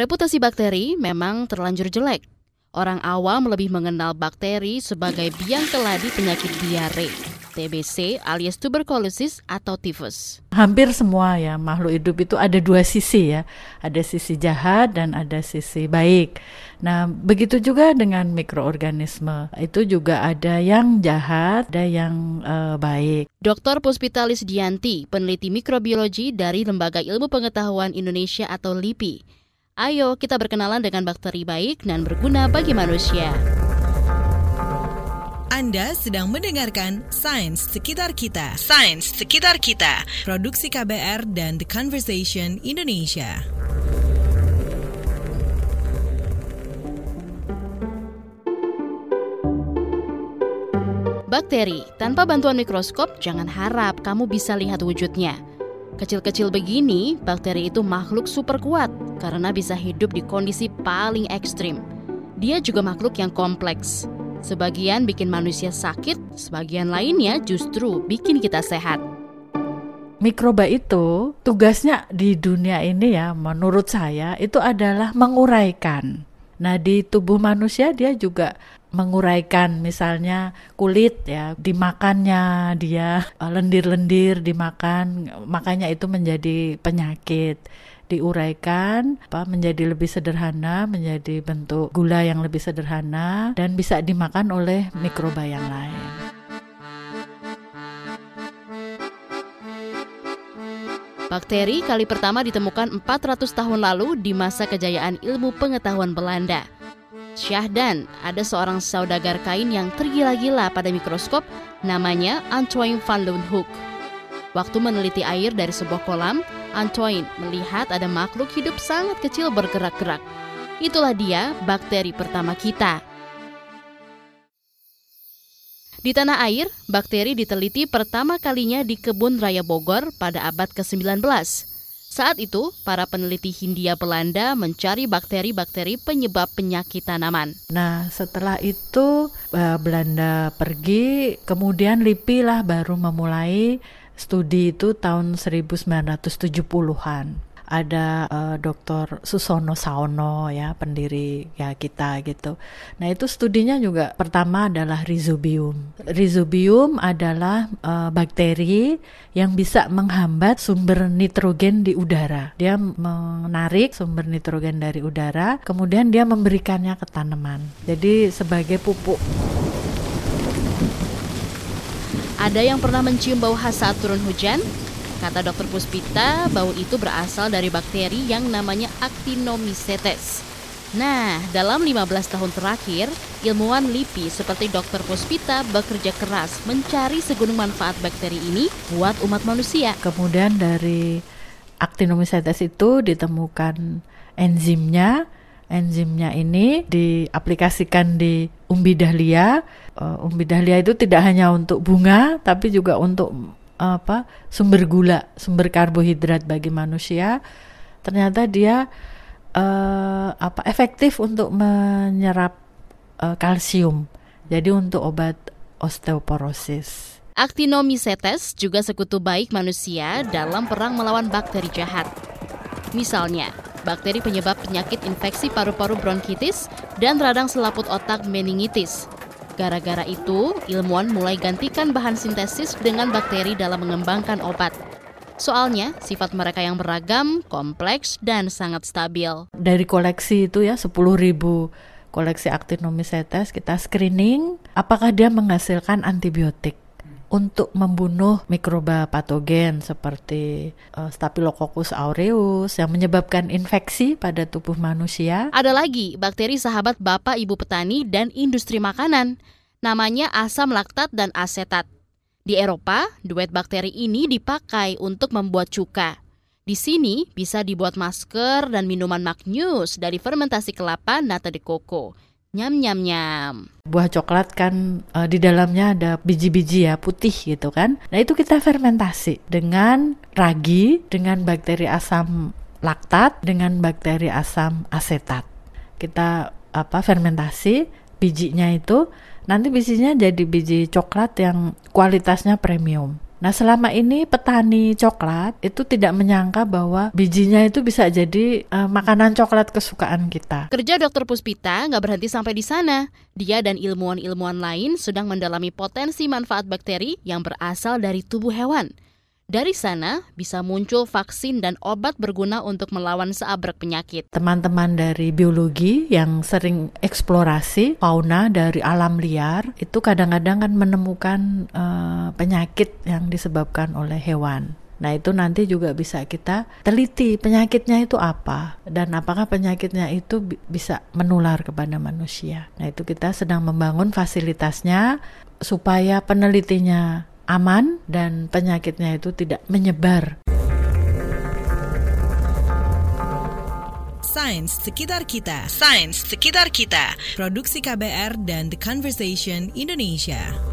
Reputasi bakteri memang terlanjur jelek. Orang awam lebih mengenal bakteri sebagai biang keladi penyakit diare, TBC alias tuberkulosis atau tifus. Hampir semua ya makhluk hidup itu ada dua sisi ya, ada sisi jahat dan ada sisi baik. Nah, begitu juga dengan mikroorganisme. Itu juga ada yang jahat, ada yang uh, baik. Dr. Puspitalis Dianti, peneliti mikrobiologi dari Lembaga Ilmu Pengetahuan Indonesia atau LIPI, Ayo kita berkenalan dengan bakteri baik dan berguna bagi manusia. Anda sedang mendengarkan Sains Sekitar Kita. Sains Sekitar Kita. Produksi KBR dan The Conversation Indonesia. Bakteri, tanpa bantuan mikroskop, jangan harap kamu bisa lihat wujudnya. Kecil-kecil begini, bakteri itu makhluk super kuat karena bisa hidup di kondisi paling ekstrim. Dia juga makhluk yang kompleks. Sebagian bikin manusia sakit, sebagian lainnya justru bikin kita sehat. Mikroba itu tugasnya di dunia ini ya menurut saya itu adalah menguraikan. Nah di tubuh manusia dia juga menguraikan misalnya kulit ya dimakannya dia eh, lendir-lendir dimakan makanya itu menjadi penyakit diuraikan apa menjadi lebih sederhana menjadi bentuk gula yang lebih sederhana dan bisa dimakan oleh mikroba yang lain. Bakteri kali pertama ditemukan 400 tahun lalu di masa kejayaan ilmu pengetahuan Belanda. Syahdan, ada seorang saudagar kain yang tergila-gila pada mikroskop, namanya Antoine van Leeuwenhoek. Waktu meneliti air dari sebuah kolam, Antoine melihat ada makhluk hidup sangat kecil bergerak-gerak. Itulah dia bakteri pertama kita. Di tanah air, bakteri diteliti pertama kalinya di kebun raya Bogor pada abad ke-19. Saat itu, para peneliti Hindia Belanda mencari bakteri-bakteri penyebab penyakit tanaman. Nah, setelah itu eh, Belanda pergi, kemudian LIPI lah baru memulai studi itu tahun 1970-an ada uh, Dr. Susono Saono ya pendiri ya kita gitu. Nah itu studinya juga pertama adalah rhizobium. Rhizobium adalah uh, bakteri yang bisa menghambat sumber nitrogen di udara. Dia menarik sumber nitrogen dari udara, kemudian dia memberikannya ke tanaman. Jadi sebagai pupuk. Ada yang pernah mencium bau khas saat turun hujan? Kata dokter Puspita, bau itu berasal dari bakteri yang namanya Actinomycetes. Nah, dalam 15 tahun terakhir, ilmuwan LIPI seperti dokter Puspita bekerja keras mencari segunung manfaat bakteri ini buat umat manusia. Kemudian dari Actinomycetes itu ditemukan enzimnya. Enzimnya ini diaplikasikan di umbi dahlia. Uh, umbi dahlia itu tidak hanya untuk bunga, tapi juga untuk apa sumber gula, sumber karbohidrat bagi manusia, ternyata dia uh, apa efektif untuk menyerap uh, kalsium. Jadi untuk obat osteoporosis. Actinomycetes juga sekutu baik manusia dalam perang melawan bakteri jahat. Misalnya, bakteri penyebab penyakit infeksi paru-paru bronkitis dan radang selaput otak meningitis Gara-gara itu, ilmuwan mulai gantikan bahan sintesis dengan bakteri dalam mengembangkan obat. Soalnya, sifat mereka yang beragam, kompleks, dan sangat stabil. Dari koleksi itu ya, 10 ribu koleksi Actinomycetes, kita screening apakah dia menghasilkan antibiotik untuk membunuh mikroba patogen seperti uh, Staphylococcus aureus yang menyebabkan infeksi pada tubuh manusia. Ada lagi bakteri sahabat bapak ibu petani dan industri makanan. Namanya asam laktat dan asetat. Di Eropa, duet bakteri ini dipakai untuk membuat cuka. Di sini bisa dibuat masker dan minuman magnus dari fermentasi kelapa nata de coco. Nyam nyam nyam. Buah coklat kan e, di dalamnya ada biji-biji ya putih gitu kan. Nah itu kita fermentasi dengan ragi, dengan bakteri asam laktat, dengan bakteri asam asetat. Kita apa fermentasi bijinya itu nanti bijinya jadi biji coklat yang kualitasnya premium. Nah, selama ini petani coklat itu tidak menyangka bahwa bijinya itu bisa jadi uh, makanan coklat kesukaan kita. Kerja Dr. Puspita nggak berhenti sampai di sana. Dia dan ilmuwan-ilmuwan lain sedang mendalami potensi manfaat bakteri yang berasal dari tubuh hewan. Dari sana bisa muncul vaksin dan obat berguna untuk melawan seabrek penyakit. Teman-teman dari biologi yang sering eksplorasi fauna dari alam liar itu kadang-kadang kan menemukan uh, penyakit yang disebabkan oleh hewan. Nah, itu nanti juga bisa kita teliti penyakitnya itu apa dan apakah penyakitnya itu bisa menular kepada manusia. Nah, itu kita sedang membangun fasilitasnya supaya penelitinya aman dan penyakitnya itu tidak menyebar. Sains sekitar kita. Sains sekitar kita. Produksi KBR dan The Conversation Indonesia.